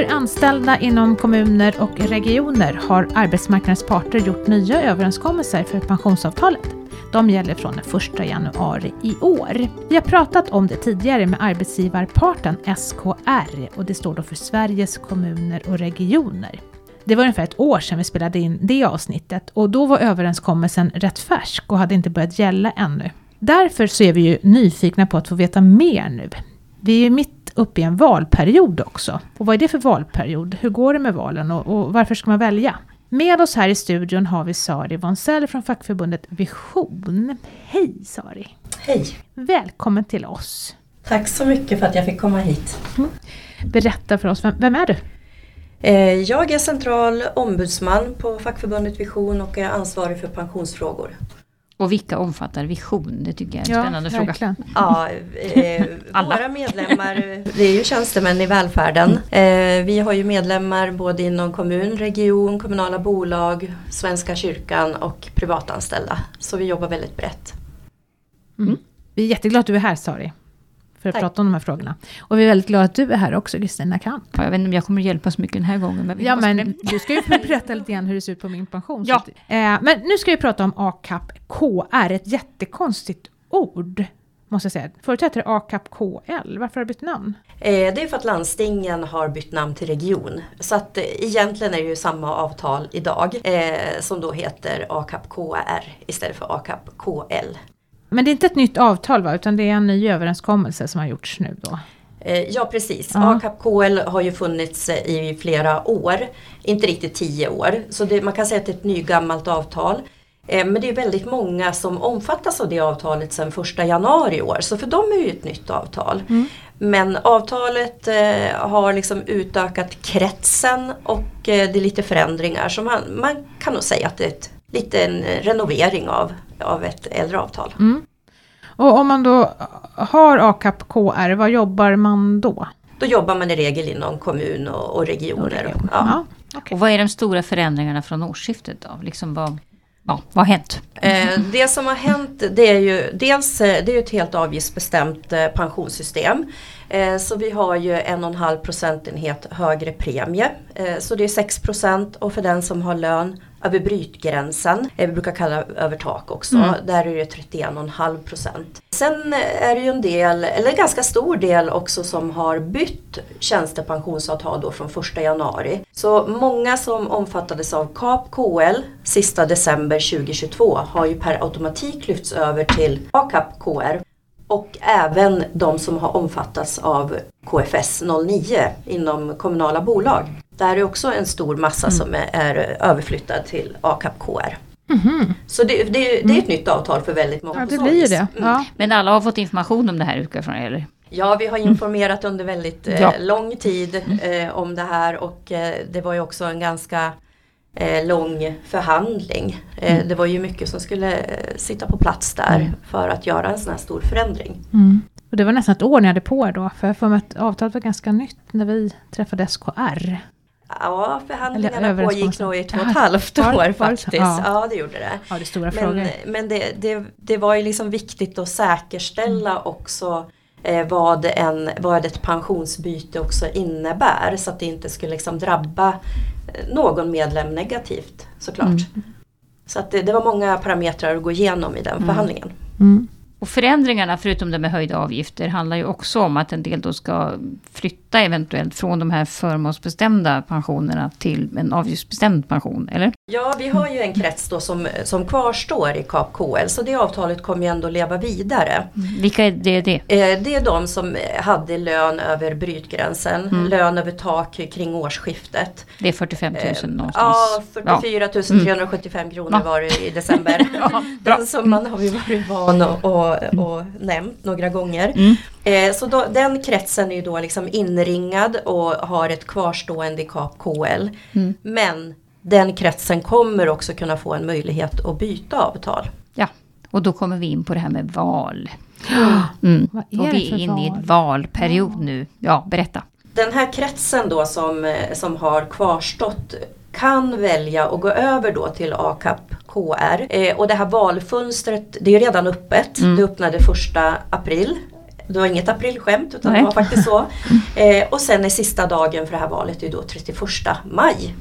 För anställda inom kommuner och regioner har arbetsmarknadens parter gjort nya överenskommelser för pensionsavtalet. De gäller från den 1 januari i år. Vi har pratat om det tidigare med arbetsgivarparten SKR och det står då för Sveriges kommuner och regioner. Det var ungefär ett år sedan vi spelade in det avsnittet och då var överenskommelsen rätt färsk och hade inte börjat gälla ännu. Därför så är vi ju nyfikna på att få veta mer nu. Vi är mitt uppe i en valperiod också. Och vad är det för valperiod? Hur går det med valen och, och varför ska man välja? Med oss här i studion har vi Sari Vonsell från fackförbundet Vision. Hej Sari! Hej! Välkommen till oss! Tack så mycket för att jag fick komma hit. Mm. Berätta för oss, vem, vem är du? Eh, jag är central ombudsman på fackförbundet Vision och är ansvarig för pensionsfrågor. Och vilka omfattar Vision? Det tycker jag är en ja, spännande verkligen. fråga. Ja, eh. Våra medlemmar, det är ju tjänstemän i välfärden. Eh, vi har ju medlemmar både inom kommun, region, kommunala bolag, Svenska kyrkan och privatanställda. Så vi jobbar väldigt brett. Mm. Vi är jätteglada att du är här Sari för att Tack. prata om de här frågorna. Och vi är väldigt glada att du är här också, Kristina Kamp. Ja, jag vet inte om jag kommer hjälpa så mycket den här gången. Men ja, men du ska ju berätta lite grann hur det ser ut på min pension. Ja. Att, eh, men nu ska vi prata om ACAP KR, ett jättekonstigt ord. Måste jag säga. Förut hette det ACAP KL, varför har det bytt namn? Eh, det är för att landstingen har bytt namn till region. Så att eh, egentligen är det ju samma avtal idag eh, som då heter ACAP KR istället för ACAP KL. Men det är inte ett nytt avtal va, utan det är en ny överenskommelse som har gjorts nu då? Eh, ja precis, ja. ACAP KL har ju funnits eh, i flera år, inte riktigt tio år. Så det, man kan säga att det är ett nygammalt avtal. Eh, men det är väldigt många som omfattas av det avtalet sedan 1 januari i år, så för dem är det ju ett nytt avtal. Mm. Men avtalet har liksom utökat kretsen och det är lite förändringar så man, man kan nog säga att det är ett, lite en renovering av av ett äldre avtal. Mm. Och om man då har AKAP KR, vad jobbar man då? Då jobbar man i regel inom kommun och, och regioner. Och region. ja. Ja, okay. Och vad är de stora förändringarna från årsskiftet då? Liksom vad, ja, vad har hänt? Eh, det som har hänt det är ju dels eh, det är ett helt avgiftsbestämt eh, pensionssystem. Eh, så vi har ju en och en halv procentenhet högre premie. Eh, så det är 6 procent och för den som har lön över brytgränsen, eh, vi brukar kalla över tak också, mm. där är det 31,5 procent. Sen är det ju en del, eller en ganska stor del också som har bytt tjänstepensionsavtal då från 1 januari. Så många som omfattades av KAP KL sista december 2022 har ju per automatik lyfts över till AKAP KR och även de som har omfattats av KFS 09 inom kommunala bolag. Där är också en stor massa mm. som är, är överflyttad till AKAP KR. Mm. Så det, det, det, är ett mm. nytt avtal för väldigt många. Ja, det blir det. Mm. Ja. Men alla har fått information om det här utgår från eller? Ja, vi har informerat under väldigt eh, ja. lång tid mm. eh, om det här och eh, det var ju också en ganska lång förhandling. Eh, mm. Det var ju mycket som skulle eh, sitta på plats där mm. för att göra en sån här stor förändring. Mm. Och det var nästan ett år ni hade på er då, för jag får att avtalet var ganska nytt när vi träffade SKR. Ja, förhandlingarna pågick nog i två och ett halvt år faktiskt. Ja. ja, det gjorde det. Ja, det men men det, det, det var ju liksom viktigt att säkerställa mm. också eh, vad, en, vad ett pensionsbyte också innebär. Så att det inte skulle liksom drabba någon medlem negativt såklart. Mm. Så att det, det, var många parametrar att gå igenom i den mm. förhandlingen. Mm. Och förändringarna, förutom det med höjda avgifter, handlar ju också om att en del då ska flytta eventuellt från de här förmånsbestämda pensionerna till en avgiftsbestämd pension, eller? Ja, vi har ju en krets då som, som kvarstår i KAP KL, så det avtalet kommer ju ändå leva vidare. Mm. Vilka är det? Det, eh, det är de som hade lön över brytgränsen, mm. lön över tak kring årsskiftet. Det är 45 000 eh, någonstans? Ja, 44 375 mm. kronor var det i december. ja, Den summan har vi varit van att och, nämnt några gånger. Mm. Eh, så då, den kretsen är ju då liksom inringad och har ett kvarstående i KAP KL. Mm. Men den kretsen kommer också kunna få en möjlighet att byta avtal. Ja, och då kommer vi in på det här med val. Mm. och vi är inne i ett valperiod nu. Ja, berätta. Den här kretsen då som, eh, som har kvarstått kan välja att gå över då till AKAP KR. Eh, och det här valfönstret, det är redan öppet. Mm. Det öppnade första april Det var inget aprilskämt utan Nej. det var faktiskt så. Eh, och sen är sista dagen för det här valet är då 31 maj.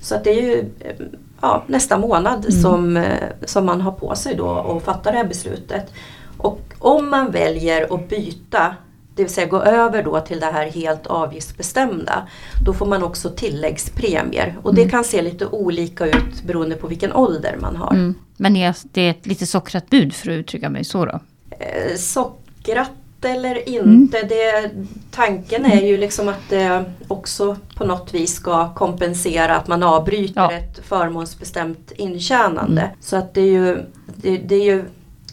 Så att det är ju eh, ja, nästa månad mm. som, eh, som man har på sig då att fatta det här beslutet. Och om man väljer att byta det vill säga gå över då till det här helt avgiftsbestämda, då får man också tilläggspremier. Och det mm. kan se lite olika ut beroende på vilken ålder man har. Mm. Men är det ett lite sockrat bud för att uttrycka mig så då? Eh, sockrat eller inte. Mm. Det, tanken är ju liksom att det också på något vis ska kompensera att man avbryter ja. ett förmånsbestämt intjänande. Mm. Så att det är ju, det, det är ju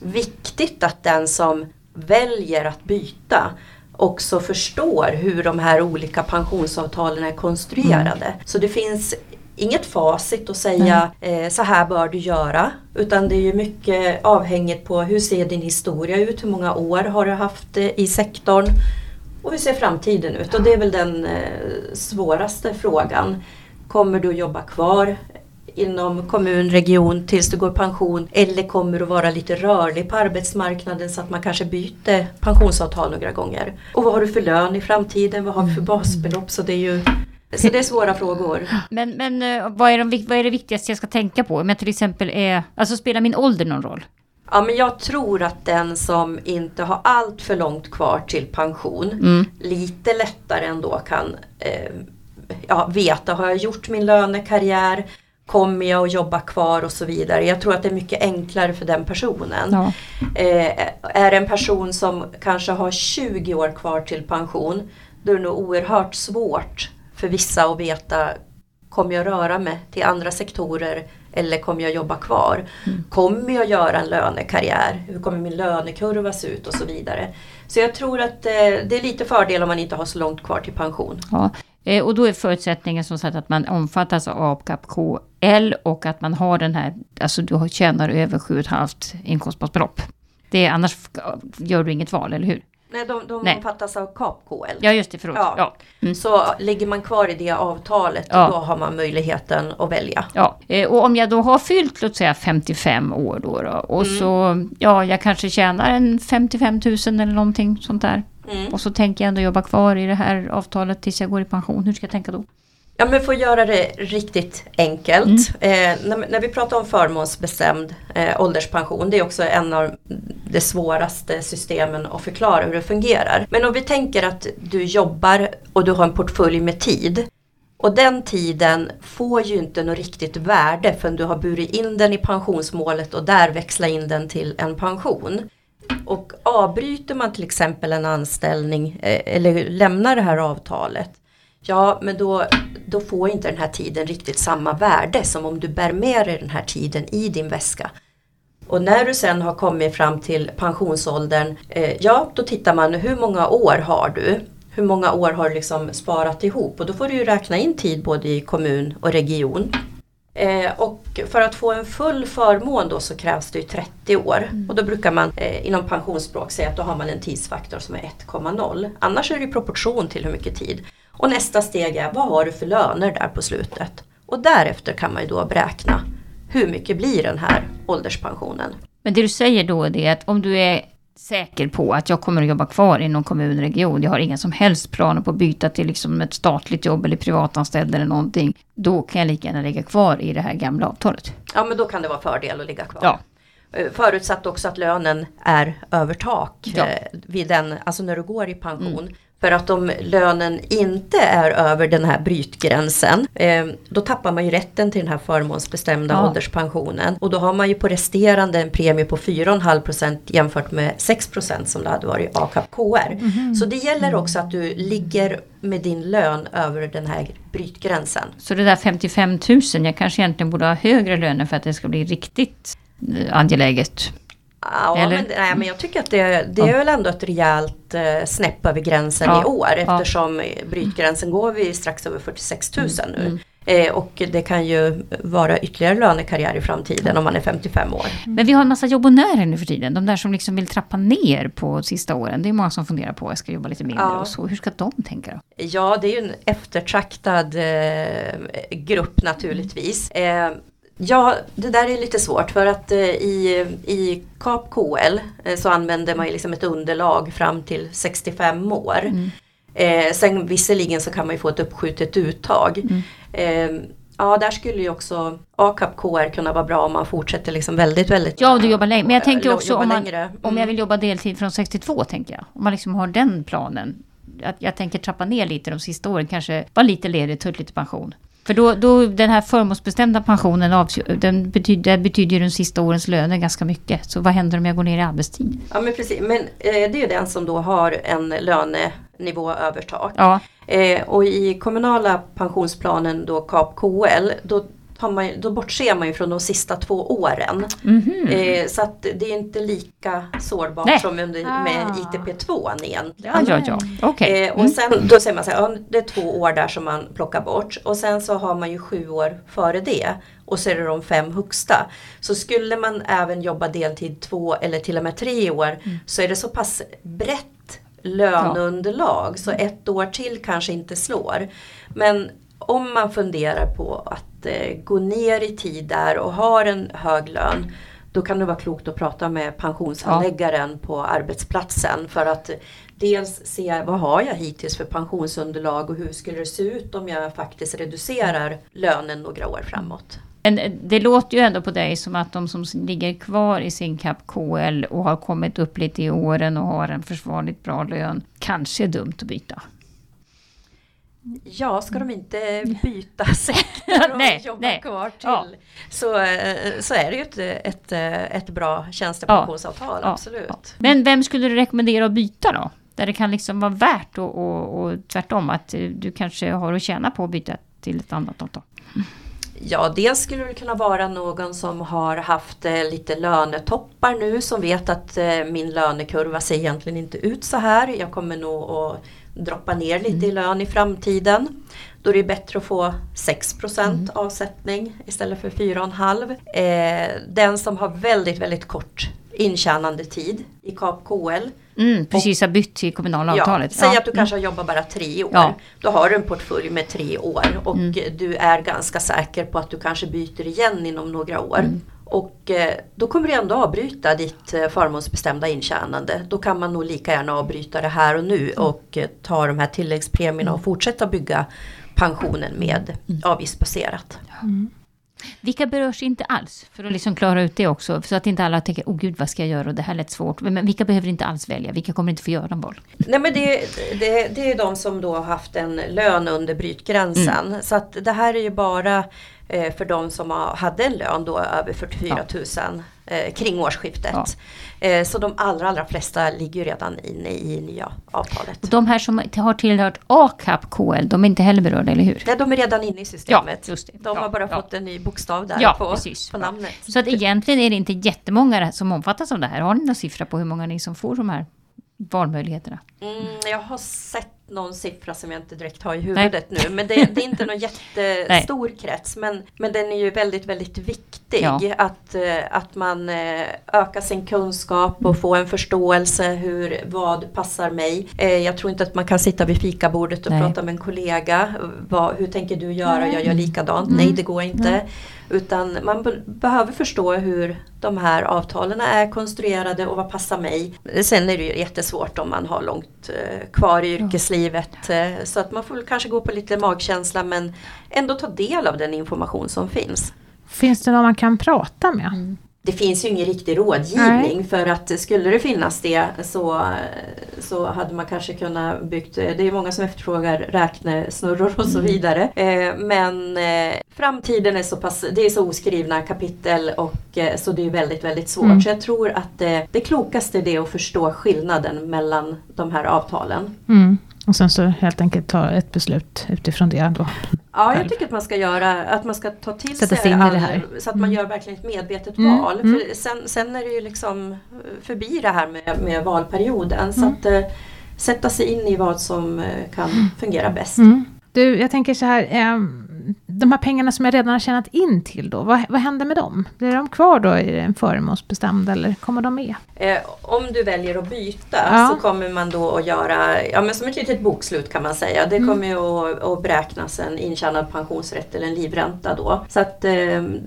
viktigt att den som väljer att byta också förstår hur de här olika pensionsavtalen är konstruerade. Mm. Så det finns inget facit att säga eh, så här bör du göra. Utan det är ju mycket avhängigt på hur ser din historia ut, hur många år har du haft eh, i sektorn och hur ser framtiden ut? Och det är väl den eh, svåraste frågan. Kommer du att jobba kvar inom kommun, region tills du går pension eller kommer du vara lite rörlig på arbetsmarknaden så att man kanske byter pensionsavtal några gånger. Och vad har du för lön i framtiden? Vad har vi för basbelopp? Så det är ju så det är svåra frågor. Men, men eh, vad, är de, vad är det viktigaste jag ska tänka på? Om jag till exempel är, alltså spelar min ålder någon roll? Ja men jag tror att den som inte har allt för långt kvar till pension mm. lite lättare ändå kan eh, ja, veta, har jag gjort min lönekarriär? Kommer jag att jobba kvar och så vidare. Jag tror att det är mycket enklare för den personen. Ja. Eh, är det en person som kanske har 20 år kvar till pension då är det nog oerhört svårt för vissa att veta Kommer jag röra mig till andra sektorer eller kommer jag jobba kvar? Mm. Kommer jag göra en lönekarriär? Hur kommer min lönekurva se ut och så vidare. Så jag tror att eh, det är lite fördel om man inte har så långt kvar till pension. Ja. Eh, och då är förutsättningen som sagt att man omfattas av APCAP KL och att man har den här, alltså du tjänar över 7,5 inkomstbasbelopp. Det är, annars gör du inget val, eller hur? Nej, de, de Nej. omfattas av KAP-KL. Ja, just det, förlåt. Ja. ja. Mm. Så ligger man kvar i det avtalet, ja. då har man möjligheten att välja. Ja, eh, och om jag då har fyllt, låt säga 55 år då, då och mm. så, ja, jag kanske tjänar en 55 000 eller någonting sånt där. Mm. Och så tänker jag ändå jobba kvar i det här avtalet tills jag går i pension. Hur ska jag tänka då? Ja men för att göra det riktigt enkelt. Mm. Eh, när, när, vi pratar om förmånsbestämd eh, ålderspension, det är också en av de svåraste systemen att förklara hur det fungerar. Men om vi tänker att du jobbar och du har en portfölj med tid. Och den tiden får ju inte något riktigt värde förrän du har burit in den i pensionsmålet och där växla in den till en pension. Och avbryter man till exempel en anställning eh, eller lämnar det här avtalet Ja, men då, då får inte den här tiden riktigt samma värde som om du bär med dig den här tiden i din väska. Och när du sen har kommit fram till pensionsåldern, eh, ja då tittar man hur många år har du? Hur många år har du liksom sparat ihop? Och då får du ju räkna in tid både i kommun och region. Eh, och för att få en full förmån då så krävs det ju 30 år. Mm. Och då brukar man eh, inom pensionsspråk säga att då har man en tidsfaktor som är 1,0. Annars är det i proportion till hur mycket tid. Och nästa steg är, vad har du för löner där på slutet? Och därefter kan man ju då beräkna hur mycket blir den här ålderspensionen. Men det du säger då är att om du är säker på att jag kommer att jobba kvar inom kommun region. Jag har inga som helst planer på att byta till liksom ett statligt jobb eller privatanställd eller någonting. Då kan jag lika gärna ligga kvar i det här gamla avtalet. Ja men då kan det vara fördel att ligga kvar. Ja. Eh, förutsatt också att lönen är över tak ja. eh, vid den, alltså när du går i pension. Mm. För att om lönen inte är över den här brytgränsen eh, då tappar man ju rätten till den här förmånsbestämda ja. ålderspensionen. Och då har man ju på resterande en premie på 4,5% jämfört med 6% som det hade varit AKAP KR. Mm -hmm. Så det gäller också att du ligger med din lön över den här brytgränsen. Så det där 55 000, jag kanske egentligen borde ha högre löner för att det ska bli riktigt eh, angeläget. Ja, men, nej, men jag tycker att det, det är väl ändå ett rejält eh, snäpp över gränsen ja, i år eftersom ja. brytgränsen går vi strax över 46 000 mm, nu. Mm. Eh, och det kan ju vara ytterligare lönekarriär i framtiden om man är 55 år. Men vi har en massa jobbonärer nu för tiden. De där som liksom vill trappa ner på sista åren. Det är många som funderar på att jag ska jobba lite mindre ja. och så. Hur ska de tänka då? Ja, det är ju en eftertraktad eh, grupp naturligtvis. Eh, Ja, det där är lite svårt för att eh, i, i KAP KL eh, så använder man ju liksom ett underlag fram till 65 år. Mm. Eh, sen visserligen så kan man ju få ett uppskjutet uttag. Mm. Eh, ja, där skulle ju också AKAP KR kunna vara bra om man fortsätter liksom väldigt, väldigt Ja, du jobbar längre. Men jag tänker eh, också jobba om, man. Mm. om jag vill jobba deltid från 62, tänker jag. Om man liksom har den planen. Att jag tänker trappa ner lite de sista åren, kanske vara lite ledig, ta ut lite pension. För då, då den här förmånsbestämda pensionen av, den betyder, betyder de sista årens löner ganska mycket. Så vad händer om jag går ner i arbetstid? Ja men precis, men eh, det är ju den som då har en lönenivå över tak. Ja, Eh, och i kommunala pensionsplanen då KAP KL då, man, då bortser man ju från de sista två åren. mhm. Eh, så att det är inte lika sårbart Nej. som under, med Ah. ITP2 igen. ja, ja, ja. Okej. Eh, och Mm. sen då säger man så här, ja, det är två år där som man plockar bort och sen så har man ju sju år före det och så är det de fem högsta. Så skulle man även jobba deltid två eller till och med tre år så är det så pass brett löneunderlag så ett år till kanske inte slår. Men om man funderar på att eh, gå ner i tid där och har en hög lön då kan det vara klokt att prata med pensionshandläggaren på arbetsplatsen för att dels se vad har jag hittills för pensionsunderlag och hur skulle det se ut om jag faktiskt reducerar lönen några år framåt. Men det låter ju ändå på dig som att de som ligger kvar i sin CAP KL och har kommit upp lite i åren och har en försvarligt bra lön, kanske är dumt att byta. Ja, ska de inte byta sektor och Nej, jobba nej. kvar till Ja. så, eh, så är det ju ett, ett, eh, ett bra tjänstepensionsavtal, Ja, absolut. Ja. Men vem skulle du rekommendera att byta då? Där det kan liksom vara värt och, och, och tvärtom att eh, du kanske har att tjäna på att byta till ett annat avtal. Ja, dels skulle det kunna vara någon som har haft lite lönetoppar nu som vet att min lönekurva ser egentligen inte ut så här. Jag kommer nog att droppa ner lite i lön i framtiden. Då är det bättre att få 6% avsättning istället för 4,5. Eh, den som har väldigt, väldigt kort intjänande tid i KAP KL Mm, precis, har bytt till kommunala avtalet. Säg Ja. att du kanske har jobbat bara tre år. Ja. Då har du en portfölj med tre år och Mm. du är ganska säker på att du kanske byter igen inom några år. Mm. Och eh, då kommer du ändå avbryta ditt eh, förmånsbestämda intjänande. Då kan man nog lika gärna avbryta det här och nu Mm. och eh, ta de här tilläggspremierna och fortsätta bygga pensionen med Mm. avgiftsbaserat. Vilka berörs inte alls? För att liksom klara ut det också. Så att inte alla tänker, åh gud vad ska jag göra och det här lät svårt. Men vilka behöver inte alls välja? Vilka kommer inte få göra en val? Nej men det, det, det är de som då har haft en lön under brytgränsen. Mm. Så att det här är ju bara för de som hade en lön då över 44 000 eh, kring årsskiftet. Ja. Eh, så de allra, allra flesta ligger redan inne i nya avtalet. Och de här som har tillhört ACAP KL, de är inte heller berörda, eller hur? Nej, de är redan inne i systemet. Ja. De Ja, har bara ja. fått en ny bokstav där Ja, på, på namnet. Så att egentligen är det inte jättemånga som omfattas av det här. Har ni någon siffra på hur många ni som får de här valmöjligheterna? Mm, jag har sett någon siffra som jag inte direkt har i huvudet nu. Men det, det är inte någon jättestor krets. Men, men den är ju väldigt, väldigt viktig. Ja. Att, eh, att man eh, ökar sin kunskap och får en förståelse hur vad passar mig. Eh, Jag tror inte att man kan sitta vid fikabordet och Nej. prata med en kollega. Vad, hur tänker du göra? Jag gör likadant. Mm. Nej, det går inte. Utan man be- behöver förstå hur de här avtalen är konstruerade och vad passar mig. Sen är det ju jättesvårt om man har långt eh, kvar i yrkeslivet. eh, Så att man får väl kanske gå på lite magkänsla men ändå ta del av den information som finns. Finns det någon man kan prata med? Det finns ju ingen riktig rådgivning för att skulle det finnas det så, så hade man kanske kunnat byggt, det är många som efterfrågar räknesnurror och så vidare. Eh, Men eh, framtiden är så pass, det är så oskrivna kapitel och eh, så det är väldigt, väldigt svårt. Mm. Så jag tror att det, det klokaste är att förstå skillnaden mellan de här avtalen. Mm. Och sen så helt enkelt ta ett beslut utifrån det då. Ja, jag tycker att man ska göra, att man ska ta till Sätta sig all- det här. så att man Mm. gör verkligen ett medvetet Mm, val. mm. För sen, sen är det ju liksom förbi det här med, med valperioden. Så Mm. att eh, sätta sig in i vad som eh, kan fungera bäst. Mm. Du, jag tänker så här. ehm, de här pengarna som jag redan har tjänat in till då, vad, vad händer med dem? Blir de kvar då i en förmånsbestämd eller kommer de med? Eh, om du väljer att byta Ja. så kommer man då att göra, ja men som ett litet bokslut kan man säga. Det kommer ju att, att beräknas en intjänad pensionsrätt eller en livränta då. Så att eh,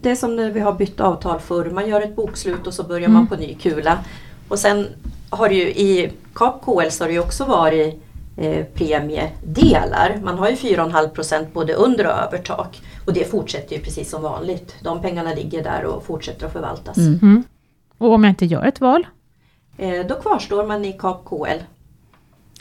det är som när vi har bytt avtal förr, man gör ett bokslut och så börjar man på ny kula. Och sen har det ju i KAP KL så har det ju också varit eh, premiedelar. Man har ju 4,5 procent både under och över tak. Och det fortsätter ju precis som vanligt. De pengarna ligger där och fortsätter att förvaltas. Mm. Och om jag inte gör ett val? Eh, då kvarstår man i KAP KL.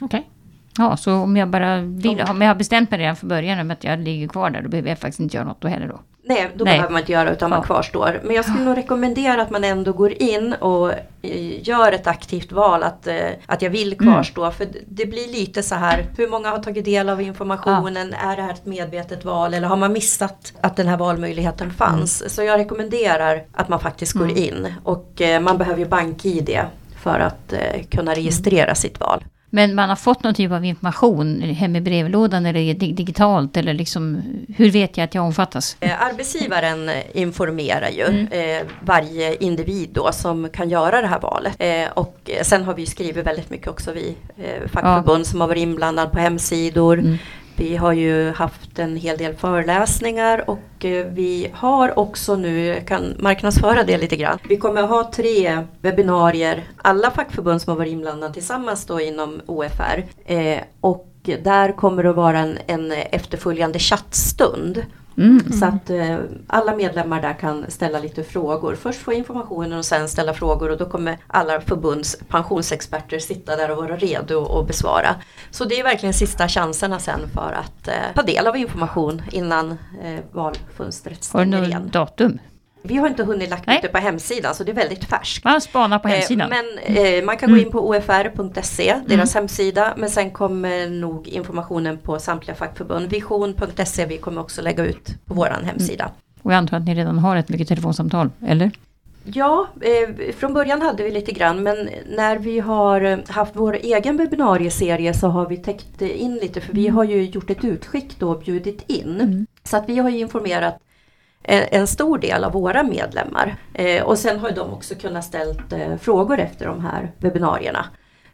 Okej. Ja, så om jag bara vill, om jag har bestämt mig redan från början om att jag ligger kvar där, då behöver jag faktiskt inte göra något då heller då. Nej, då Nej. behöver man inte göra utan man Ja. kvarstår. Men jag skulle nog rekommendera att man ändå går in och eh, gör ett aktivt val att, eh, att jag vill Mm. kvarstå. För det- blir lite så här, hur många har tagit del av informationen? Är det här ett medvetet val eller har man missat att den här valmöjligheten fanns? Mm. Så jag rekommenderar att man faktiskt går in och eh, man behöver ju bank-id för att kunna registrera sitt val. Men man har fått någon typ av information hem i brevlådan eller dig- digitalt eller liksom, hur vet jag att jag omfattas? Eh, Arbetsgivaren eh, informerar ju Mm. eh, varje individ då som kan göra det här valet. Och sen har vi skrivit väldigt mycket också vi fackförbund som har varit inblandade på hemsidor. Mm. Vi har ju haft en hel del föreläsningar och eh, vi har också nu, jag kan marknadsföra det lite grann. Vi kommer att ha tre webbinarier, alla fackförbund som har varit inblandade tillsammans då inom OFR. Eh, och där kommer det att vara en, en efterföljande chattstund. Mm. Så att eh, alla medlemmar där kan ställa lite frågor. Först få informationen och sen ställa frågor och då kommer alla förbunds pensionsexperter sitta där och vara redo att besvara. Så det är verkligen sista chanserna sen för att eh, ta del av information innan eh, valfönstret Har du stänger något igen. datum? Vi har inte hunnit Nej. ut det på hemsidan så det är väldigt färskt. Man spanar på hemsidan. Eh, Men eh, man kan gå in på ofr.se, deras Mm. hemsida. Men sen kommer nog informationen på samtliga fackförbund. Vision.se, vi kommer också lägga ut på våran hemsida. Och jag antar att ni redan har ett mycket telefonsamtal, eller? Ja, eh, från början hade vi lite grann men när vi har eh, haft vår egen webbinarieserie så har vi täckt in lite för vi har ju gjort ett utskick då och bjudit in. Mm. Så att vi har ju informerat en, stor del av våra medlemmar. Eh, och sen har de också kunnat ställt eh, frågor efter de här webbinarierna.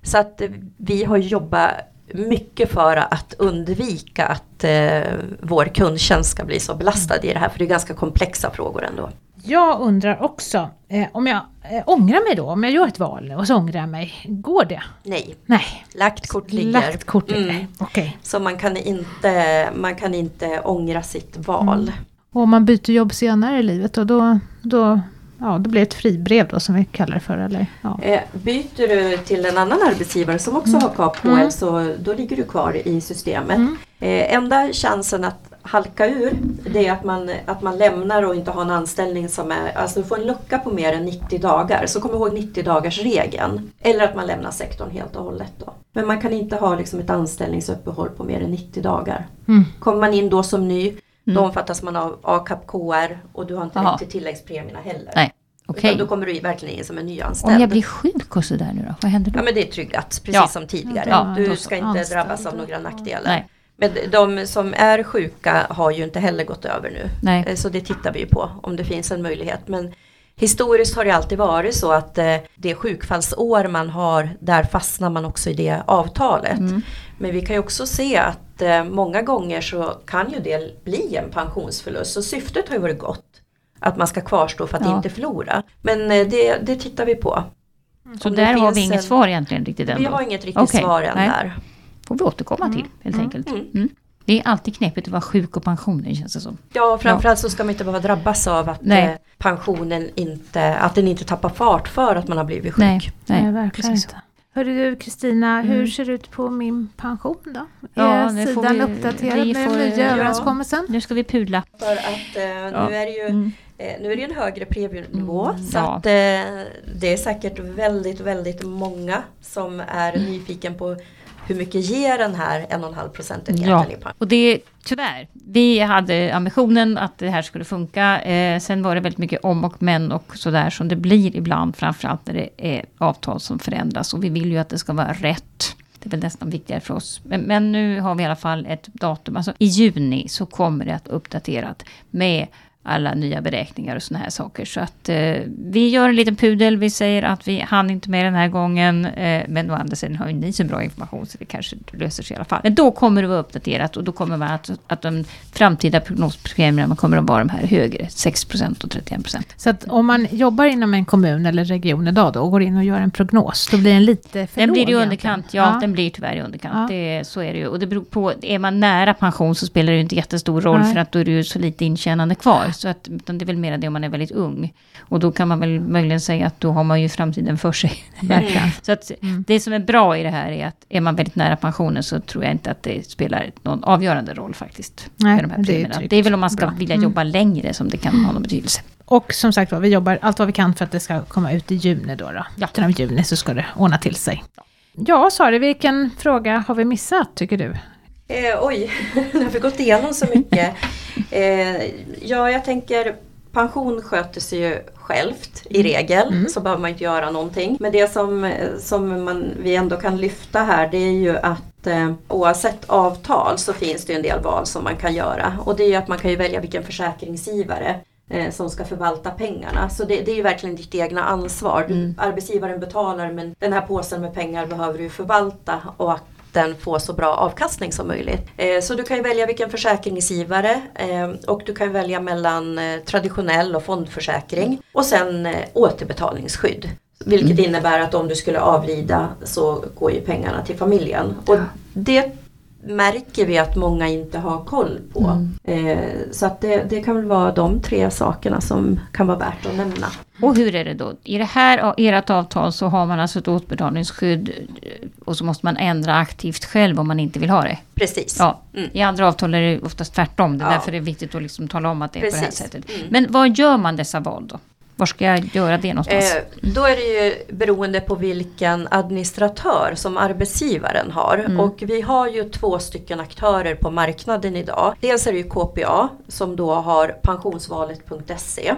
Så att eh, vi har jobbat mycket för att undvika att eh, vår kundtjänst ska bli så belastad i det här för det är ganska komplexa frågor ändå. Jag undrar också, eh, om jag eh, ångrar mig då, om jag gör ett val och så ångrar jag mig, går det? Nej, Nej, lagt kort ligger. lagt kort ligger. Mm. Okej. Så man kan, inte, man kan inte ångra sitt val. Och om man byter jobb senare i livet då, då, då, ja, då blir det ett fribrev då som vi kallar det för, eller? Ja. Eh, byter du till en annan arbetsgivare som också har KPL Mm. så då ligger du kvar i systemet. Mm. Eh, enda chansen att halka ur det är att man, att man lämnar och inte har en anställning som är, alltså du får en lucka på mer än 90 dagar. Så kom ihåg 90 dagars regeln. Eller att man lämnar sektorn helt och hållet då. Men man kan inte ha liksom ett anställningsuppehåll på mer än 90 dagar. Mm. Kommer man in då som ny, Mm. då omfattas man av ACAP KR och du har inte Jaha. rätt till tilläggspremierna heller. Nej, okej. Utan då kommer du verkligen in som en nyanställd. Om jag blir sjuk och sådär nu då, vad händer då? Ja men det är tryggat, precis Ja. som tidigare. Ja, du ska inte Anställd. drabbas av några nackdelar. Nej, Men de som är sjuka har ju inte heller gått över nu. nej. Eh, Så det tittar vi ju på om det finns en möjlighet. Men historiskt har det alltid varit så att eh, det sjukfallsår man har, där fastnar man också i det avtalet. Mm. Men vi kan ju också se att eh, många gånger så kan ju det bli en pensionsförlust. Så syftet har ju varit gott. Att man ska kvarstå för att Ja. inte förlora. Men eh, det, det tittar vi på. Så Om där har vi inget en- svar egentligen riktigt Vi ändå. har inget riktigt Okej, svar än nej. där. Får vi återkomma till helt Mm. enkelt. Mm. Mm. Det är alltid knepigt att vara sjuk och pensionen känns det som. Ja, framförallt så ska man inte behöva drabbas av att Nej. eh, pensionen inte, att den inte tappar fart för att man har blivit sjuk. Nej, nej, Nej, verkligen precis. inte. Hörru du Kristina, hur Mm. ser det ut på min pension då? Ja, är får sidan vi- uppdaterad vi med får- den nya ja. överenskommelsen? Nu ska vi pudla. För att eh, Ja. nu är det ju Mm. eh, nu är det en högre premienivå Mm, så ja. att eh, det är säkert väldigt, väldigt många som är nyfiken på hur mycket ger den här 1,5 procentenheten Ja, i pension. och det tyvärr. Vi hade ambitionen att det här skulle funka. Eh, sen var det väldigt mycket om och men och sådär som det blir ibland. Framförallt när det är avtal som förändras. Och vi vill ju att det ska vara rätt. Det är väl nästan viktigare för oss. Men, men nu har vi i alla fall ett datum. Alltså i juni så kommer det att uppdaterat med alla nya beräkningar och såna här saker. Så att eh, vi gör en liten pudel. Vi säger att vi hann inte med den här gången. Eh, men å andra sidan har ju ni så bra information så det kanske löser sig i alla fall. Men då kommer det vara uppdaterat och då kommer man att, att de framtida prognospremierna kommer att vara de här högre. 6% och 31% Så att om man jobbar inom en kommun eller region idag då och går in och gör en prognos, då blir den lite för Den blir i underkant, ja, ja. den blir tyvärr i underkant. Ja. Det, så är det ju. Och det beror på, är man nära pension så spelar det ju inte jättestor roll Nej. för att då är det ju så lite intjänande kvar. Så att, utan det är väl mer det om man är väldigt ung. Och då kan man väl möjligen säga att då har man ju framtiden för sig. Verkligen. Så att Mm. det som är bra i det här är att är man väldigt nära pensionen så tror jag inte att det spelar någon avgörande roll faktiskt. Nej, de här det är. Det är väl om man ska Bra. vilja Mm. jobba längre som det kan ha någon betydelse. Och som sagt var, vi jobbar allt vad vi kan för att det ska komma ut i juni då. då. Ja. Av juni så ska det ordna till sig. Ja, Sari, vilken fråga har vi missat tycker du? Eh, oj, nu har vi gått igenom så mycket. Eh, ja, jag tänker pension sköter sig ju självt i regel. Så behöver man inte göra någonting. Men det som, som man, vi ändå kan lyfta här det är ju att eh, oavsett avtal så finns det en del val som man kan göra. Och det är ju att man kan ju välja vilken försäkringsgivare eh, som ska förvalta pengarna. Så det, det är ju verkligen ditt egna ansvar. Du, Arbetsgivaren betalar men den här påsen med pengar behöver du förvalta och den får så bra avkastning som möjligt. Eh, så du kan välja vilken försäkringsgivare eh, och du kan välja mellan eh, traditionell och fondförsäkring och sen återbetalningsskydd. Vilket innebär att om du skulle avlida så går ju pengarna till familjen. Och det märker vi att många inte har koll på. Eh, så att det, det kan väl vara de tre sakerna som kan vara värt att nämna. Och hur är det då? I det här ert avtal så har man alltså ett återbetalningsskydd eh, och så måste man ändra aktivt själv om man inte vill ha det. Precis. Ja, Mm. i andra avtal är det oftast tvärtom. Det är Ja. därför det är viktigt att liksom tala om att det är på det här Precis. sättet. Mm. Men var gör man dessa val då? Var ska jag göra det någonstans? Eh, då är det ju beroende på vilken administratör som arbetsgivaren har. Mm. Och vi har ju två stycken aktörer på marknaden idag. Dels är det ju KPA som då har pensionsvalet.se.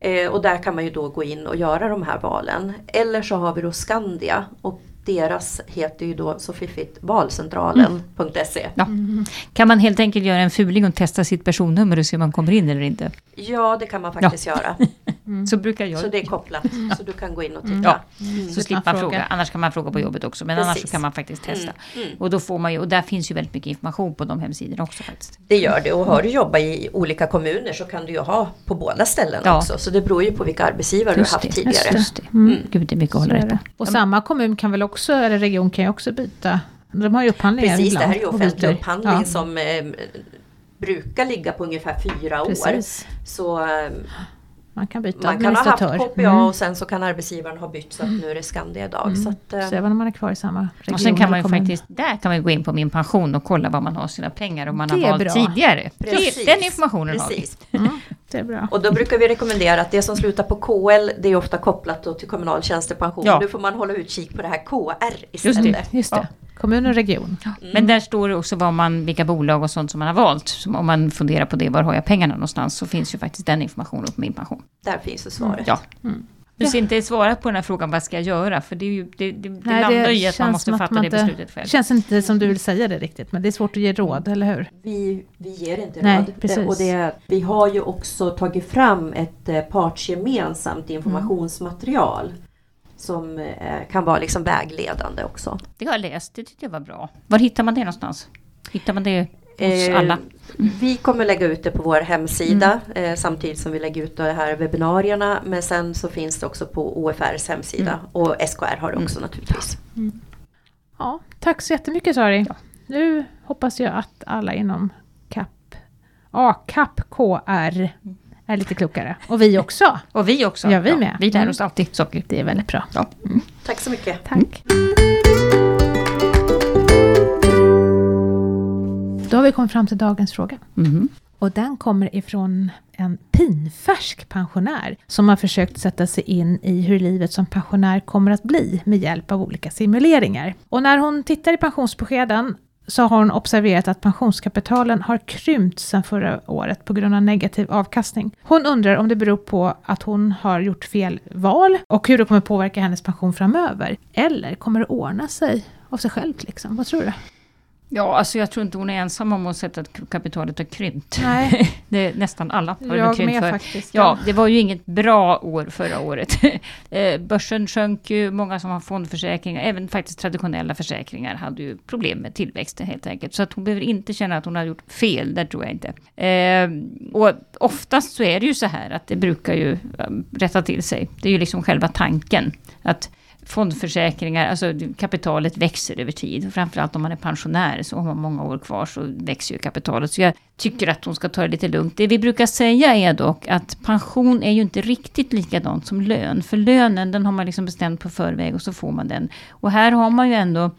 Eh, och där kan man ju då gå in och göra de här valen. Eller så har vi då Skandia och deras heter ju då så fiffigt valcentralen.se. Ja. Kan man helt enkelt göra en fuling och testa sitt personnummer och se om man kommer in eller inte? Ja det kan man faktiskt göra. Så brukar jag Så det är kopplat. Så du kan gå in och titta. Ja. Mm. Så slipper man fråga. Annars kan man fråga på jobbet också. Men annars så Precis. kan man faktiskt testa. Mm. Mm. Och då får man ju, och där finns ju väldigt mycket information på de hemsidorna också faktiskt. Det gör det och har du jobbat i olika kommuner så kan du ju ha på båda ställena Ja. också. Så det beror ju på vilka arbetsgivare du har haft tidigare. Just det. Mm. Gud, det är mycket att hålla på. det. Och samma kommun kan väl också, eller region kan ju också byta. De har ju upphandlingar Precis, det ibland här är ju offentlig upphandling Ja, som eh, brukar ligga på ungefär fyra år. Precis. Så eh, Man kan byta man kan ha haft. KPA Mm. och sen så kan arbetsgivaren ha bytt så att nu är det Skandia idag. Så att, eh, Så även om man är kvar i samma region Och sen kan man ju faktiskt, där kan man gå in på min pension och kolla var man har sina pengar om man har Det valt bra. tidigare. Precis. Den informationen har vi. precis. Mm, det är bra. Och då brukar vi rekommendera att det som slutar på KL det är ofta kopplat då till kommunal tjänstepension. Ja. Nu får man hålla utkik på det här KR Just istället. Just det. Kommun och region. Men där står det också vad man, vilka bolag och sånt som man har valt. Så om man funderar på det, var har jag pengarna någonstans? Så finns ju faktiskt den informationen på min pension. Där finns ju svaret. Ja. Mm. Du ser inte svarat på den här frågan, vad ska jag göra? För det, är ju, det, det, det Nej, landar ju i att man måste fatta man det inte- beslutet själv. Det känns inte som du vill säga det riktigt, men det är svårt att ge råd, eller hur? Vi, vi ger inte Nej, råd. precis. Det, och det, vi har ju också tagit fram ett eh, partsgemensamt informationsmaterial som eh, kan vara liksom vägledande också. Det har jag läst, det tyckte jag var bra. Var hittar man det någonstans? Hittar man det hos Eh, alla? Vi kommer lägga ut det på vår hemsida eh, samtidigt som vi lägger ut de här webbinarierna. Men sen så finns det också på OFRs hemsida och SKR har det också naturligtvis. Ja, tack så jättemycket Sari. Nu hoppas jag att alla inom CAP, A-CAP KR är lite klokare. Och vi också. Och vi också. Ja, vi med. Vi lär Mm. oss alltid saker. Det är väldigt bra. Ja. Tack så mycket. Tack. Då har vi kommit fram till dagens fråga. Mhm. Och den kommer ifrån en pinfärsk pensionär som har försökt sätta sig in i hur livet som pensionär kommer att bli med hjälp av olika simuleringar. Och när hon tittar i pensionsbeskeden så har hon observerat att pensionskapitalen har krympt sedan förra året på grund av negativ avkastning. Hon undrar om det beror på att hon har gjort fel val och hur det kommer påverka hennes pension framöver. Eller kommer det ordna sig av sig självt liksom? Vad tror du? Ja, alltså jag tror inte hon är ensam om att sätta att kapitalet har krympt. Nej. det är nästan alla har det Jag krympt med för. faktiskt. Ja, det var ju inget bra år förra året. Eh, Börsen sjönk ju, många som har fondförsäkringar, även faktiskt traditionella försäkringar hade ju problem med tillväxten helt enkelt. Så att hon behöver inte känna att hon har gjort fel, det tror jag inte. Eh, och oftast så är det ju så här att det brukar ju rätta till sig. Det är ju liksom själva tanken. Att fondförsäkringar, alltså kapitalet växer över tid. Framförallt om man är pensionär så har man många år kvar så växer ju kapitalet. Så jag tycker att hon ska ta det lite lugnt. Det vi brukar säga är dock att pension är ju inte riktigt likadant som lön. För lönen den har man liksom bestämt på förväg och så får man den. Och här har man ju ändå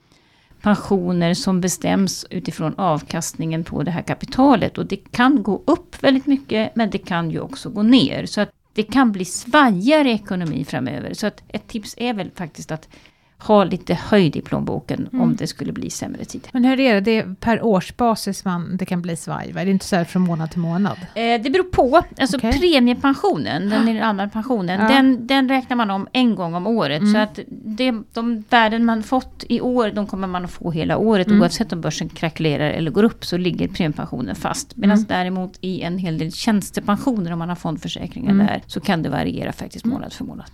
pensioner som bestäms utifrån avkastningen på det här kapitalet. Och det kan gå upp väldigt mycket men det kan ju också gå ner. Så att det kan bli svajigare ekonomi framöver. Så att ett tips är väl faktiskt att ha lite höjd i plånboken Mm. om det skulle bli sämre tid. Men hur är det? Det är per årsbasis man, det kan bli svaj, va? Det är inte så här från månad till månad? Eh, det beror på. Alltså Okej. premiepensionen, den, den allmänna pensionen, Ja. den, den räknar man om en gång om året. Mm. Så att det, de värden man fått i år, de kommer man att få hela året. Mm. Oavsett om börsen krackelerar eller går upp så ligger premiepensionen fast. Medan Mm. däremot i en hel del tjänstepensioner, om man har fondförsäkringar Mm. där, så kan det variera faktiskt månad för månad.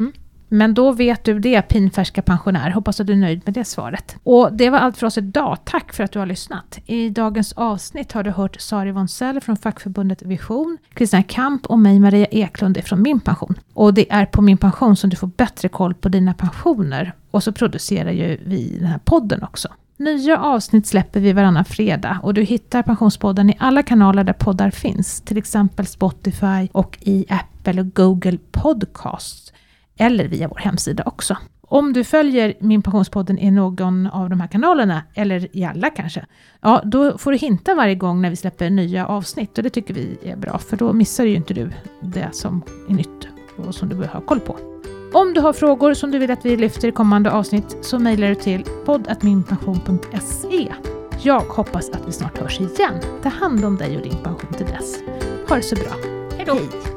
Men då vet du det, pinfärska pensionär. Hoppas att du är nöjd med det svaret. Och det var allt för oss idag. Tack för att du har lyssnat. I dagens avsnitt har du hört Sari Wonsell från fackförbundet Vision, Kristina Kamp och mig Maria Eklund från Min Pension. Och det är på Min Pension som du får bättre koll på dina pensioner. Och så producerar ju vi den här podden också. Nya avsnitt släpper vi varannan fredag och du hittar Pensionspodden i alla kanaler där poddar finns. Till exempel Spotify och i Apple och Google Podcasts eller via vår hemsida också. Om du följer Min Pensionspodden i någon av de här kanalerna, eller i alla kanske, ja då får du hinta varje gång när vi släpper nya avsnitt och det tycker vi är bra för då missar ju inte du det som är nytt och som du behöver ha koll på. Om du har frågor som du vill att vi lyfter i kommande avsnitt så mejlar du till podd.minpension.se. Jag hoppas att vi snart hörs igen. Ta hand om dig och din pension till dess. Ha det så bra. Hej då!